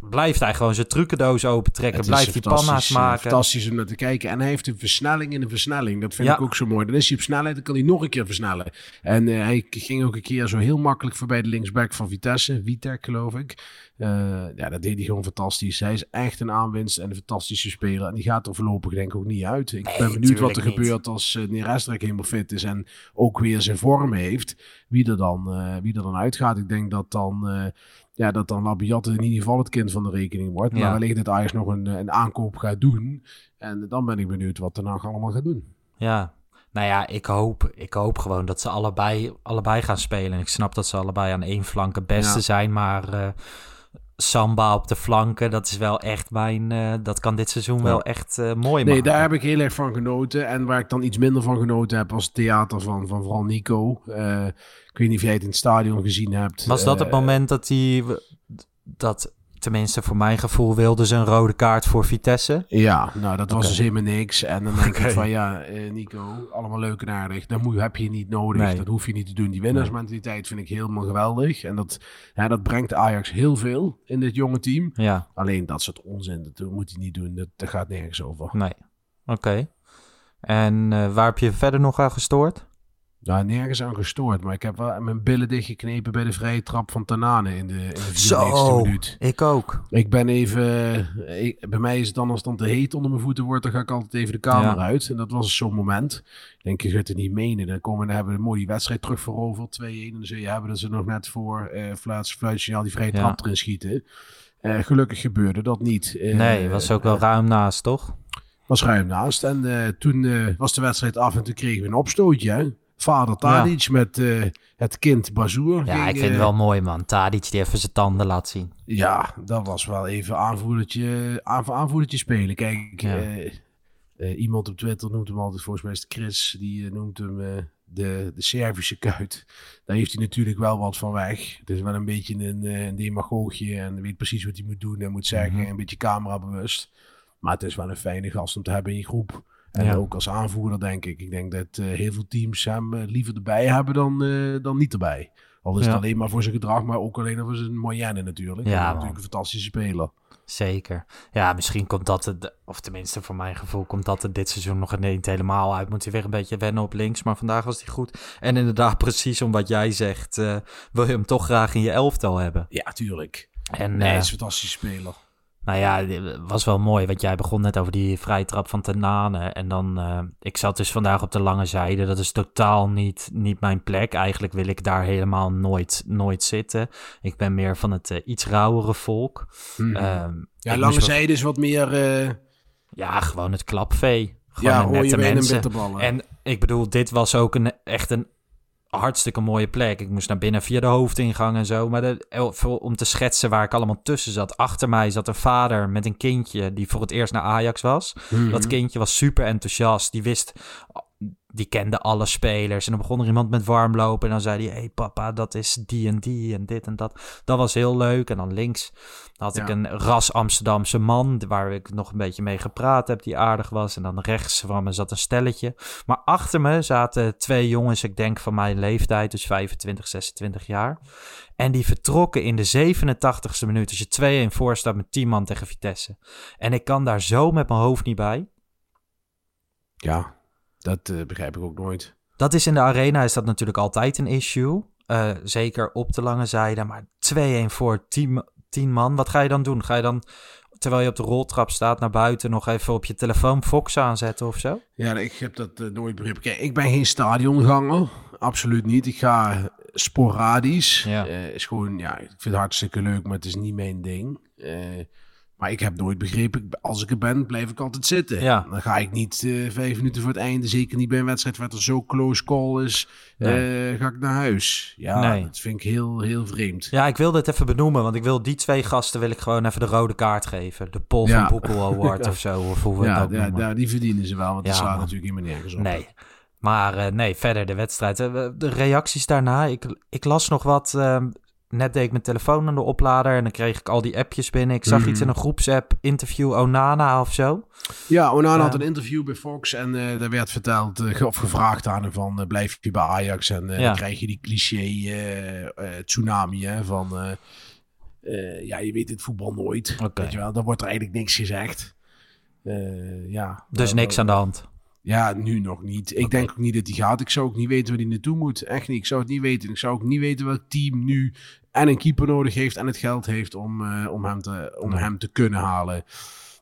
S2: blijft hij gewoon zijn trucendoos opentrekken. Blijft hij panna's maken.
S1: Fantastisch om naar te kijken. En hij heeft een versnelling in een versnelling. Dat vind ik ook zo mooi. Dan is hij op snelheid, dan kan hij nog een keer versnellen. En uh, hij ging ook een keer zo heel makkelijk voorbij de linksback van Vitesse. Vitek, geloof ik. Uh, ja, dat deed hij gewoon fantastisch. Hij is echt een aanwinst en een fantastische speler. En die gaat er voorlopig denk ik ook niet uit. Ik ben benieuwd wat er gebeurt als uh, Nerestrek helemaal fit is. En ook weer zijn vorm heeft. Wie er dan, wie er dan uitgaat. Ik denk dat dan ja, dat dan Labiat in ieder geval het kind van de rekening wordt. Maar wellicht dat Ajax nog een, een aankoop gaat doen. En dan ben ik benieuwd wat er nou allemaal gaat doen.
S2: Ja, nou ja, ik hoop, ik hoop gewoon dat ze allebei, allebei gaan spelen. Ik snap dat ze allebei aan één flank het beste zijn, maar... Uh, Samba op de flanken, dat is wel echt mijn. Uh, dat kan dit seizoen wel echt uh, mooi
S1: Nee, daar heb ik heel erg van genoten. En waar ik dan iets minder van genoten heb, was het theater van, van vooral Nico. Uh, ik weet niet of jij het in het stadion gezien hebt.
S2: Was dat het moment dat hij dat, tenminste voor mijn gevoel, wilden ze een rode kaart voor Vitesse.
S1: Ja, nou dat was dus helemaal niks. En dan denk
S2: Oké.
S1: ik van ja, eh, Nico, allemaal leuk en aardig. Dat moet, heb je niet nodig.
S2: Nee.
S1: Dat hoef je niet te doen. Die winnaarsmentaliteit vind ik helemaal geweldig. En dat, ja, dat brengt Ajax heel veel in dit jonge team.
S2: Ja,
S1: Alleen dat soort onzin, dat moet hij niet doen. Dat, dat gaat nergens over.
S2: nee. Oké. En eh, waar heb je verder nog aan gestoord?
S1: Nou, nergens aan gestoord. Maar ik heb wel mijn billen dichtgeknepen bij de vrije trap van Tanane in de, in de 94 minuut.
S2: ik ook.
S1: Ik ben even... ik- bij mij is het dan als het dan te heet onder mijn voeten wordt, dan ga ik altijd even de kamer
S2: Ja.
S1: uit. En dat was zo'n moment. Ik denk, je gaat het niet menen. Dan komen dan hebben we mooi die wedstrijd terug veroverd. 2-1. En dan zul je hebben dat ze nog net voor eh fluits, fluitsignaal die vrije
S2: Ja.
S1: trap erin schieten. Eh, gelukkig gebeurde dat niet. Eh,
S2: Nee, was ook wel
S1: eh,
S2: ruim naast, toch?
S1: was ruim naast. En eh, toen eh, was de wedstrijd af en toen kregen we een opstootje. Hè? Vader Tadic met eh, het kind Bazoer.
S2: Ja,
S1: ging,
S2: ik vind het
S1: eh,
S2: wel mooi, man. Tadic die even zijn tanden laat zien.
S1: Ja, dat was wel even aanvoerdertje, aan, aanvoerdertje spelen. Kijk,
S2: Ja.
S1: eh, iemand op Twitter noemt hem altijd, volgens mij is het Chris, die noemt hem de, de Servische kuit. Daar heeft hij natuurlijk wel wat van weg. Het is wel een beetje een, een demagoogje en weet precies wat hij moet doen en moet zeggen.
S2: Mhm.
S1: Een beetje camerabewust. Maar het is wel een fijne gast om te hebben in je groep. En
S2: Ja.
S1: ook als aanvoerder, denk ik. Ik denk dat eh, heel veel teams hem eh, liever erbij hebben dan, eh, dan niet erbij. Al is het alleen maar voor zijn gedrag, maar ook alleen voor zijn moyenne natuurlijk.
S2: Ja,
S1: natuurlijk een fantastische speler.
S2: Zeker. Ja, misschien komt dat het, of tenminste voor mijn gevoel, komt dat er dit seizoen nog niet helemaal uit. Moet hij weer een beetje wennen op links, maar vandaag was hij goed. En inderdaad, precies om wat jij zegt, wil je hem toch graag in je elftal hebben.
S1: Ja, tuurlijk.
S2: En
S1: Nee, hij is een fantastische speler.
S2: Nou ja, het was wel mooi, want jij begon net over die vrije trap van Tenane. En dan, eh, ik zat dus vandaag op de lange zijde. Dat is totaal niet, niet mijn plek. Eigenlijk wil ik daar helemaal nooit, nooit zitten. Ik ben meer van het eh, iets rauwere volk. Ehm,
S1: ja, lange
S2: wel-
S1: zijde is wat meer... eh,
S2: Ja, gewoon het klapvee. Gewoon
S1: ja, benen en
S2: mensen. En ik bedoel, dit was ook een, echt een hartstikke mooie plek. Ik moest naar binnen via de hoofdingang en zo. Maar de, om te schetsen waar ik allemaal tussen zat. Achter mij zat een vader met een kindje die voor het eerst naar Ajax was.
S1: Mhm.
S2: Dat kindje was super enthousiast. Die wist, die kende alle spelers. En dan begon er iemand met warmlopen. En dan zei hij, hey papa, dat is die en die en dit en dat. Dat was heel leuk. En dan links had ik een ras Amsterdamse man... waar ik nog een beetje mee gepraat heb, die aardig was. En dan rechts van me zat een stelletje. Maar achter me zaten twee jongens, ik denk van mijn leeftijd... dus 25, 26 jaar. En die vertrokken in de 87ste minuut. Als je 2-1 voor staat met 10 man tegen Vitesse. En ik kan daar zo met mijn hoofd niet bij...
S1: Ja, dat eh, begrijp ik ook nooit.
S2: Dat is in de arena is dat natuurlijk altijd een issue. Eh, zeker op de lange zijde. Maar 2-1 voor 10, 10 man. Wat ga je dan doen? Ga je dan, terwijl je op de roltrap staat, naar buiten nog even op je telefoon Fox aanzetten of zo?
S1: Ja, ik heb dat eh, nooit begrepen. Kijk, ik ben geen stadionganger. Absoluut niet. Ik ga sporadisch.
S2: Ja.
S1: Is gewoon, ja, ik vind het hartstikke leuk, maar het is niet mijn ding. Maar ik heb nooit begrepen, als ik er ben, blijf ik altijd zitten.
S2: Ja.
S1: Dan ga ik niet eh, vijf minuten voor het einde, zeker niet bij een wedstrijd waar het zo close call is,
S2: Nee.
S1: eh, ga ik naar huis. Ja,
S2: Nee.
S1: dat vind ik heel, heel vreemd.
S2: Ja, ik wilde het even benoemen, want ik wil die twee gasten wil ik gewoon even de rode kaart geven. De Paul
S1: Ja.
S2: van Boekel Award of zo, of hoe we het
S1: Ja,
S2: ook
S1: ja, die verdienen ze wel, want dat slaat natuurlijk helemaal nergens op.
S2: Nee. Maar eh, nee, verder de wedstrijd. We- De reacties daarna. Ik, ik las nog wat. ehm, net deed ik mijn telefoon aan de oplader. En dan kreeg ik al die appjes binnen. Ik zag
S1: Mhm.
S2: iets in een groepsapp. Interview Onana of zo.
S1: Ja, Onana had een interview bij Fox en eh daar werd verteld eh, of gevraagd aan hem van eh, blijf je bij Ajax en
S2: Ja.
S1: dan krijg je die cliché tsunami hè, van ja je weet het voetbal nooit, weet je wel, dan wordt er eigenlijk niks gezegd. Ja.
S2: Dus niks aan de hand.
S1: Ja, nu nog niet. Ik denk ook niet dat hij gaat. Ik zou ook niet weten waar hij naartoe moet. Echt niet. Ik zou het niet weten. Ik zou ook niet weten welk team nu en een keeper nodig heeft en het geld heeft om, eh, om, hem, te, om hem te kunnen halen.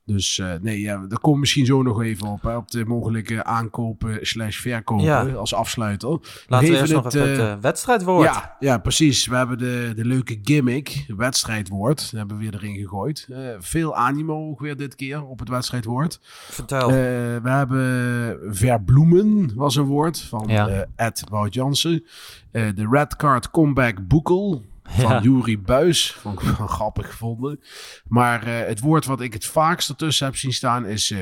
S1: Dus eh, nee, ja, daar komt misschien zo nog even op. Hè, op de mogelijke aankopen slash verkopen
S2: Ja.
S1: als afsluiter.
S2: Laten we eerst nog
S1: het,
S2: even het
S1: eh,
S2: wedstrijdwoord.
S1: Ja, ja, precies. We hebben de, de leuke gimmick, wedstrijdwoord. Hebben we weer erin gegooid. Veel animo ook weer dit keer op het wedstrijdwoord.
S2: Vertel.
S1: We hebben verbloemen, was een woord, van
S2: Ja.
S1: Ed Wout Jansen. De Red Card Comeback Boekel van. Jury Buis. Vond ik wel grappig gevonden. Maar eh, het woord wat ik het vaakst ertussen heb zien staan is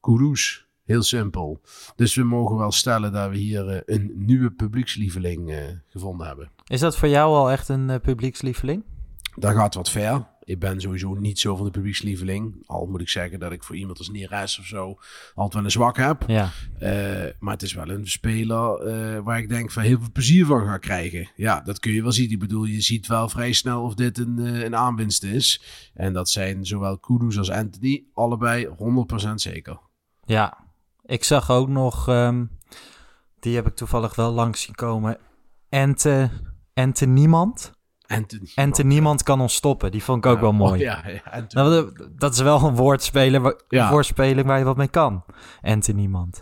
S1: Kudus. Heel simpel. Dus we mogen wel stellen dat we hier eh, een nieuwe publiekslieveling gevonden hebben.
S2: Is dat voor jou al echt een publiekslieveling?
S1: Dat gaat wat ver. Ik ben sowieso niet zo van de publiekslieveling. Al moet ik zeggen dat ik voor iemand als Neres of zo altijd wel een zwak heb.
S2: Ja.
S1: Eh, maar het is wel een speler eh, waar ik denk van heel veel plezier van ga krijgen. Ja, dat kun je wel zien. Ik bedoel, je ziet wel vrij snel of dit een, eh, een aanwinst is. En dat zijn zowel Kudus als Anthony allebei 100% zeker.
S2: Ja, ik zag ook nog, ehm, die heb ik toevallig wel langs zien komen. Ente, Ente Niemand.
S1: Anthony.
S2: Ente Niemand kan ons stoppen. Die vond ik ook
S1: Ja,
S2: wel mooi.
S1: oh, ja, ja, Anthony.
S2: Nou, dat- is wel een
S1: Ja.
S2: woordspeling waar je wat mee kan. Ente Niemand.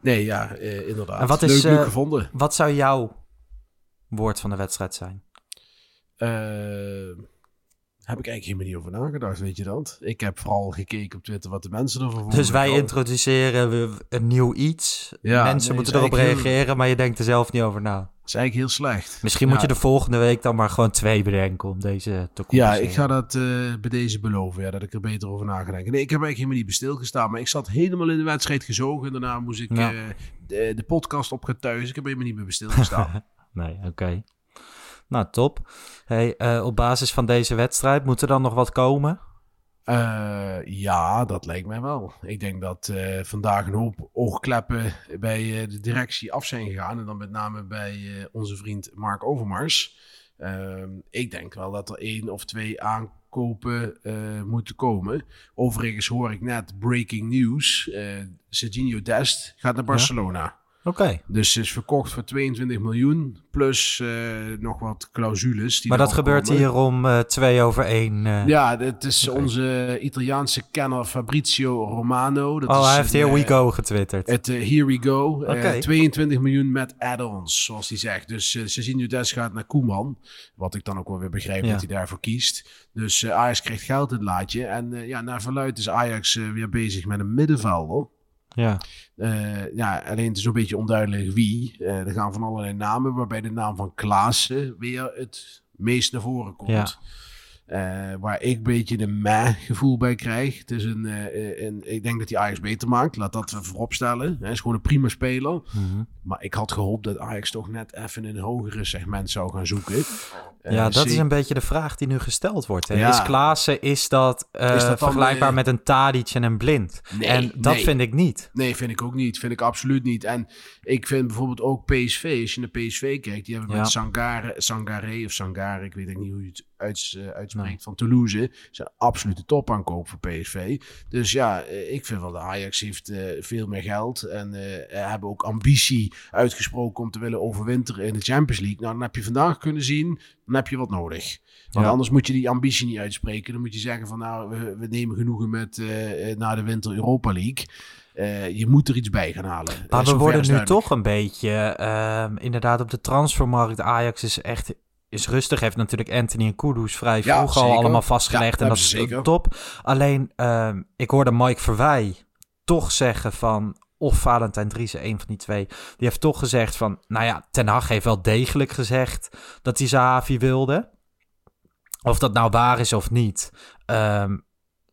S1: Nee, ja, eh, inderdaad.
S2: En wat
S1: leuk,
S2: is,
S1: leuk
S2: eh,
S1: gevonden.
S2: Wat zou jouw woord van de wedstrijd zijn?
S1: Eh, heb ik eigenlijk helemaal niet over nagedacht, weet je dat? Ik heb vooral gekeken op Twitter wat de mensen ervan vonden.
S2: Dus wij
S1: Oh,
S2: introduceren we een nieuw iets.
S1: Ja,
S2: Mensen
S1: nee,
S2: moeten erop
S1: heel-
S2: reageren, maar je denkt er zelf niet over na.
S1: Dat is eigenlijk heel slecht.
S2: Misschien moet je de volgende week dan maar gewoon twee bedenken om deze te
S1: Ja, ik ga dat eh, bij deze beloven, ja, dat ik er beter over na ga denken. Nee, ik heb eigenlijk helemaal niet bij stilgestaan, maar ik zat helemaal in de wedstrijd gezogen. En daarna moest ik
S2: Ja.
S1: eh, de, de podcast op thuis. Ik heb helemaal niet meer bij stilgestaan.
S2: Nee, oké. Nou, top. Hey, eh, op basis van deze wedstrijd moet er dan nog wat komen?
S1: Eh, ja, dat lijkt mij wel. Ik denk dat eh, vandaag een hoop oogkleppen bij de directie af zijn gegaan. En dan met name bij onze vriend Mark Overmars. Ehm, ik denk wel dat er één of twee aankopen moeten komen. Overigens hoor ik net breaking news. eh Serginho Dest gaat naar Barcelona.
S2: Oké.
S1: Dus ze is verkocht voor 22 miljoen. Plus eh, nog wat clausules. Die
S2: Maar dat gebeurt
S1: komen.
S2: hier om eh, twee over één. eh.
S1: Ja, het is onze Italiaanse kenner Fabrizio Romano. Dat
S2: oh,
S1: is
S2: hij heeft Here We Go getwitterd.
S1: Het Here We Go. Eh,
S2: Oké.
S1: 22 miljoen met add-ons, zoals hij zegt. Dus uh, Serginho Des gaat naar Koeman. Wat ik dan ook wel weer begrijp
S2: Ja.
S1: dat hij daarvoor kiest. Dus Ajax krijgt geld in het laadje. En ja, naar verluid is Ajax weer bezig met een middenvelder.
S2: Ja.
S1: Eh, ja, alleen het is een beetje onduidelijk wie. Eh, er gaan van allerlei namen, waarbij de naam van Klaassen weer het meest naar voren komt.
S2: Ja.
S1: Eh, waar ik een beetje een meh gevoel bij krijg. Het is een, eh, een, ik denk dat hij Ajax beter maakt. Laat dat voorop stellen. Hij is gewoon een prima speler.
S2: Mhm.
S1: Maar ik had gehoopt dat Ajax toch net even in een hogere segment zou gaan zoeken. Eh,
S2: ja, dat is een beetje de vraag die nu gesteld wordt. Hè?
S1: Ja.
S2: Is Klaassen, is dat, eh,
S1: Is dat dan,
S2: vergelijkbaar
S1: eh,
S2: met een Tadic en een Blind?
S1: Nee,
S2: en dat
S1: nee.
S2: vind ik niet.
S1: Nee, vind ik ook niet. Vind ik absoluut niet. En ik vind bijvoorbeeld ook PSV, als je naar PSV kijkt, die hebben
S2: Ja.
S1: met Sangare, Sangare of Sangare, ik weet niet hoe je het uits- eh, uitspreekt, van Toulouse, zijn absolute topaankoop voor PSV. Dus ja, eh, ik vind wel de Ajax heeft eh, veel meer geld en hebben ook ambitie uitgesproken om te willen overwinteren in de Champions League. Nou, dan heb je vandaag kunnen zien, dan heb je wat nodig. Want
S2: Ja.
S1: anders moet je die ambitie niet uitspreken. Dan moet je zeggen van nou, we, we nemen genoegen met eh, na de winter Europa League. Je moet er iets bij gaan halen.
S2: Maar we worden
S1: is
S2: nu
S1: duidelijk.
S2: toch een beetje, ehm, inderdaad, op de transfermarkt. Ajax is echt is rustig. Heeft natuurlijk Anthony en Kudus vrij
S1: Ja,
S2: vroeg al allemaal vastgelegd.
S1: Ja,
S2: en dat is
S1: ze zeker.
S2: top. Alleen, ehm, ik hoorde Mike Verwij toch zeggen van... Of Valentijn Driessen, een van die twee. Die heeft toch gezegd van... Nou ja, Ten Hag heeft wel degelijk gezegd dat hij Zahavi wilde. Of dat nou waar is of niet. Ehm,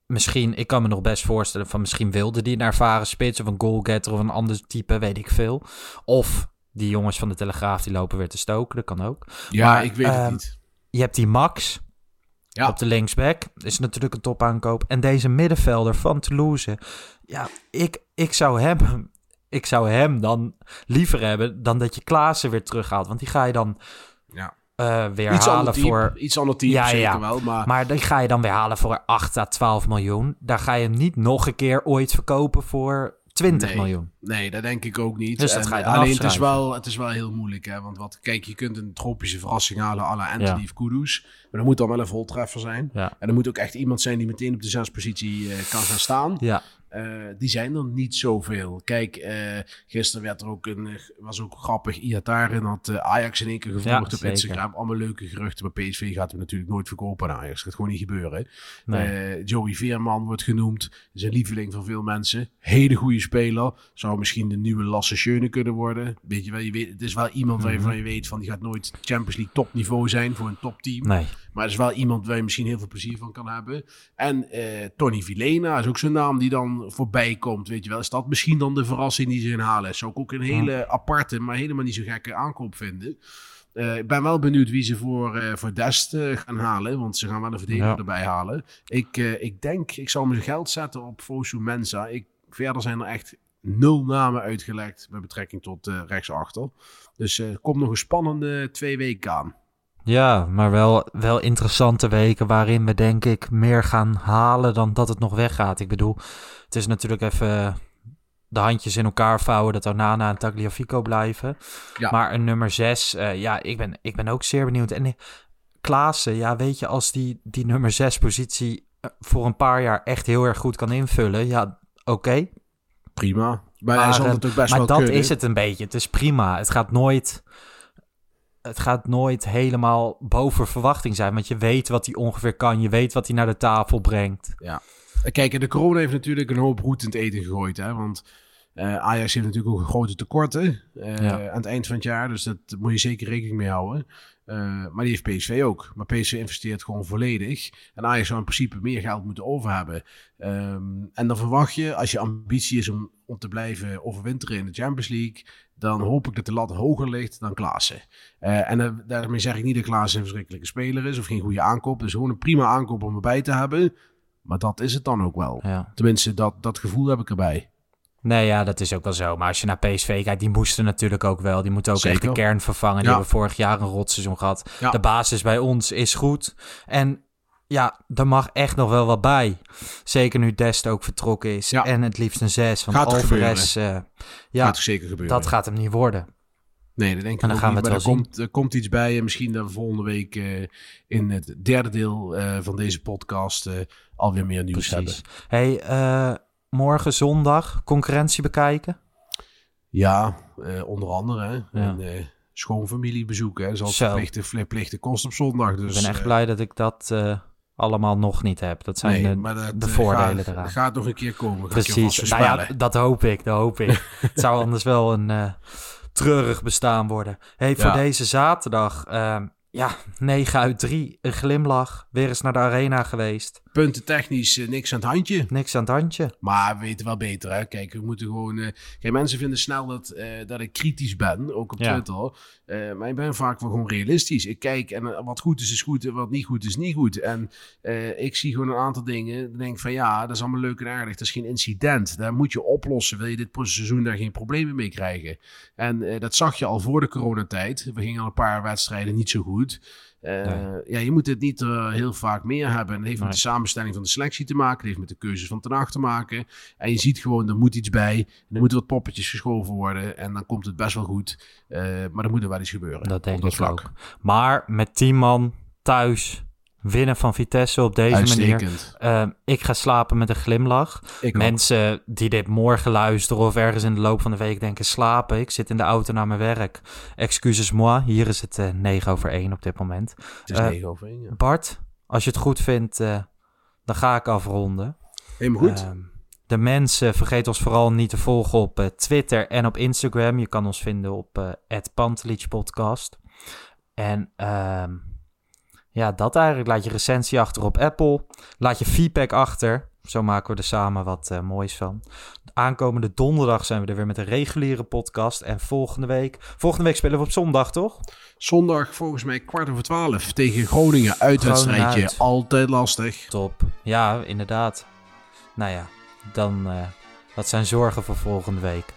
S2: misschien, ik kan me nog best voorstellen van misschien wilde die een ervaren spits of een goalgetter of een ander type, weet ik veel. Of die jongens van de Telegraaf die lopen weer te stoken, dat kan ook.
S1: Ja,
S2: Maar,
S1: ik weet
S2: ehm,
S1: het niet.
S2: Je hebt die Max
S1: Ja.
S2: op de linksback, is natuurlijk een topaankoop. En deze middenvelder van Toulouse, ja, ik, ik zou hem... Ik zou hem dan liever hebben dan dat je Klaassen weer terughaalt. Want die ga je dan
S1: Ja.
S2: eh, weer
S1: Iets
S2: halen
S1: type,
S2: voor...
S1: iets ander type
S2: Ja,
S1: zeker
S2: ja.
S1: wel. Maar,
S2: Maar die ga je dan weer halen voor 8 à 12 miljoen. Daar ga je hem niet nog een keer ooit verkopen voor 20
S1: Nee.
S2: miljoen.
S1: nee, dat denk ik ook niet.
S2: Dus dat
S1: En,
S2: ga je dan
S1: alleen het is, wel, het is wel heel moeilijk. Hè? Want wat, kijk, je kunt een tropische verrassing halen à la Anthony
S2: Ja.
S1: of Kudus. Maar dat moet dan wel een voltreffer zijn.
S2: Ja.
S1: En er moet ook echt iemand zijn die meteen op de zespositie eh, kan gaan staan.
S2: Ja,
S1: Eh, die zijn er niet zoveel. Kijk, eh, gisteren werd er ook een, eh, was ook grappig. Iataren had Ajax in één keer
S2: Ja,
S1: gevolgd op
S2: zeker.
S1: Instagram. Allemaal leuke geruchten. Maar PSV gaat hem natuurlijk nooit verkopen aan Ajax. Dat gaat gewoon niet gebeuren.
S2: Nee.
S1: Joey Veerman wordt genoemd. Is een lieveling van veel mensen. Hele goede speler. Zou misschien de nieuwe Lasse Schöne kunnen worden. Weet je wel, je weet, het is wel iemand
S2: Mhm.
S1: waarvan je weet van die gaat nooit Champions League topniveau zijn voor een topteam.
S2: nee.
S1: Maar het is wel iemand waar je misschien heel veel plezier van kan hebben. En eh, Tony Vilena is ook zo'n naam die dan voorbij komt. Weet je wel, is dat misschien dan de verrassing die ze inhalen? Zou ik ook een hele aparte, maar helemaal niet zo gekke aankoop vinden. Eh, ik ben wel benieuwd wie ze voor, eh, voor Dest gaan halen. Want ze gaan wel een verdediger
S2: Ja.
S1: erbij halen. Ik, ik denk, ik zal mijn geld zetten op Fosu Mensa. Ik, verder zijn er echt nul namen uitgelegd met betrekking tot rechtsachter. Dus er komt nog een spannende twee weken aan.
S2: Ja, maar wel, wel interessante weken waarin we denk ik meer gaan halen dan dat het nog weggaat. Ik bedoel, het is natuurlijk even de handjes in elkaar vouwen dat Onana en Tagliafico blijven.
S1: Ja.
S2: Maar een nummer 6, ja, ik ben, ik ben ook zeer benieuwd. En eh, Klaassen, ja, weet je, als die, die nummer 6 positie eh, voor een paar jaar echt heel erg goed kan invullen, ja, oké.
S1: Prima. Maar, hij zal
S2: eh,
S1: ook best
S2: maar
S1: wel
S2: dat
S1: kunnen.
S2: is het een beetje. Het is prima. Het gaat nooit. Het gaat nooit helemaal boven verwachting zijn. Want je weet wat hij ongeveer kan. Je weet wat hij naar de tafel brengt.
S1: Kijk, en de corona heeft natuurlijk een hoop roet in het eten gegooid. Hè? Want eh, Ajax heeft natuurlijk ook grote tekorten eh,
S2: Ja.
S1: aan het eind van het jaar. Dus dat moet je zeker rekening mee houden. Eh, maar die heeft PSV ook. Maar PSV investeert gewoon volledig. En Ajax zou in principe meer geld moeten over hebben. Ehm, en dan verwacht je, als je ambitie is om, om te blijven overwinteren in de Champions League... dan hoop ik dat de lat hoger ligt dan Klaassen. Eh, en eh, daarmee zeg ik niet dat Klaassen een verschrikkelijke speler is... of geen goede aankoop. Dus gewoon een prima aankoop om erbij te hebben... Maar dat is het dan ook wel.
S2: Ja.
S1: Tenminste, dat, dat gevoel heb ik erbij.
S2: Nee, ja, dat is ook wel zo. Maar als je naar PSV kijkt, die moesten natuurlijk ook wel. Die moeten ook echt de
S1: Zeker.
S2: kern vervangen. Die
S1: Ja.
S2: hebben vorig jaar een rotseizoen gehad.
S1: Ja.
S2: De basis bij ons is goed. En ja, er mag echt nog wel wat bij. Zeker nu Dest ook vertrokken is.
S1: Ja.
S2: En het liefst een 6. Want
S1: Gaat
S2: Alvarez, eh, ja,
S1: Gaat er zeker gebeuren.
S2: dat gaat hem niet worden.
S1: Nee, dat denk ik
S2: En dan gaan
S1: niet.
S2: we het
S1: maar
S2: wel
S1: er komt, er komt iets bij. En misschien dat we volgende week eh, in het derde deel eh, van deze podcast alweer meer nieuws hebben.
S2: Precies. Hey, eh, morgen zondag concurrentie bekijken.
S1: Ja, onder andere. Hè.
S2: Ja.
S1: En, schoonfamilie bezoeken. Hè.
S2: Zo.
S1: verplichte, verplichte kost op zondag. Dus,
S2: ik ben echt blij dat ik dat allemaal nog niet heb. Dat zijn
S1: nee,
S2: de,
S1: dat,
S2: de
S1: eh,
S2: voordelen
S1: gaat,
S2: eraan.
S1: gaat nog een keer komen.
S2: Precies. Nou ja, dat hoop ik, dat hoop ik. het zou anders wel een eh, treurig bestaan worden. Hey, voor
S1: Ja.
S2: deze zaterdag, ehm, ja, 9 uit 3, een glimlach. Weer eens naar de arena geweest.
S1: Punten technisch eh, niks aan het handje.
S2: Niks aan het handje.
S1: Maar we weten wel beter, hè. Kijk, we moeten gewoon... eh, Kijk, mensen vinden snel dat, eh, dat ik kritisch ben, ook op
S2: Ja.
S1: Twitter. Maar ik ben vaak wel gewoon realistisch. Ik kijk en wat goed is, is goed en wat niet goed is, niet goed. En ik zie gewoon een aantal dingen. Dan denk ik van ja, dat is allemaal leuk en aardig. Dat is geen incident. Daar moet je oplossen. Wil je dit seizoen daar geen problemen mee krijgen? En dat zag je al voor de coronatijd. We gingen al een paar wedstrijden niet zo goed. Eh,
S2: Nee.
S1: Ja, je moet het niet eh, heel vaak meer hebben. En dat heeft
S2: Nee.
S1: met de samenstelling van de selectie te maken. Dat heeft met de keuzes van Ten Hag te maken. En je ziet gewoon, er moet iets bij. Er moeten wat poppetjes geschoven worden. En dan komt het best wel goed. Eh, maar er moet er wel iets gebeuren.
S2: Dat denk
S1: dat
S2: ik
S1: vlak.
S2: ook. Maar met 10 man thuis winnen van Vitesse op deze manier. Ehm, ik ga slapen met een glimlach.
S1: Ik ook.
S2: Mensen die dit morgen luisteren of ergens in de loop van de week denken slapen. Ik zit in de auto naar mijn werk. Excuses moi. Hier is het eh 9 over 1 op dit moment.
S1: Het is
S2: eh,
S1: 9 over 1, ja.
S2: Bart, als je het goed vindt, eh, dan ga ik afronden.
S1: Helemaal goed.
S2: Ehm, de mensen, vergeet ons vooral niet te volgen op Twitter en op Instagram. Je kan ons vinden op uh. En ehm, ja, dat eigenlijk. Laat je recensie achter op Apple. Laat je feedback achter. Zo maken we er samen wat eh, moois van. Aankomende donderdag zijn we er weer met een reguliere podcast. En volgende week... Volgende week spelen we op zondag, toch?
S1: Zondag volgens mij kwart over twaalf tegen Groningen. Uitwedstrijdje.
S2: Uit.
S1: Altijd lastig.
S2: Top. Ja, inderdaad. Nou ja, dan... dat zijn zorgen voor volgende week.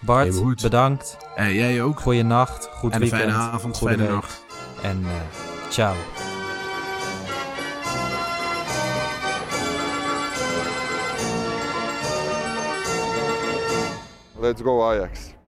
S2: Bart, bedankt.
S1: En jij ook.
S2: Goeie nacht, goed
S1: en een
S2: weekend.
S1: fijne avond,
S2: goede
S1: fijne
S2: week.
S1: nacht.
S2: En eh, ciao.
S3: Let's go Ajax.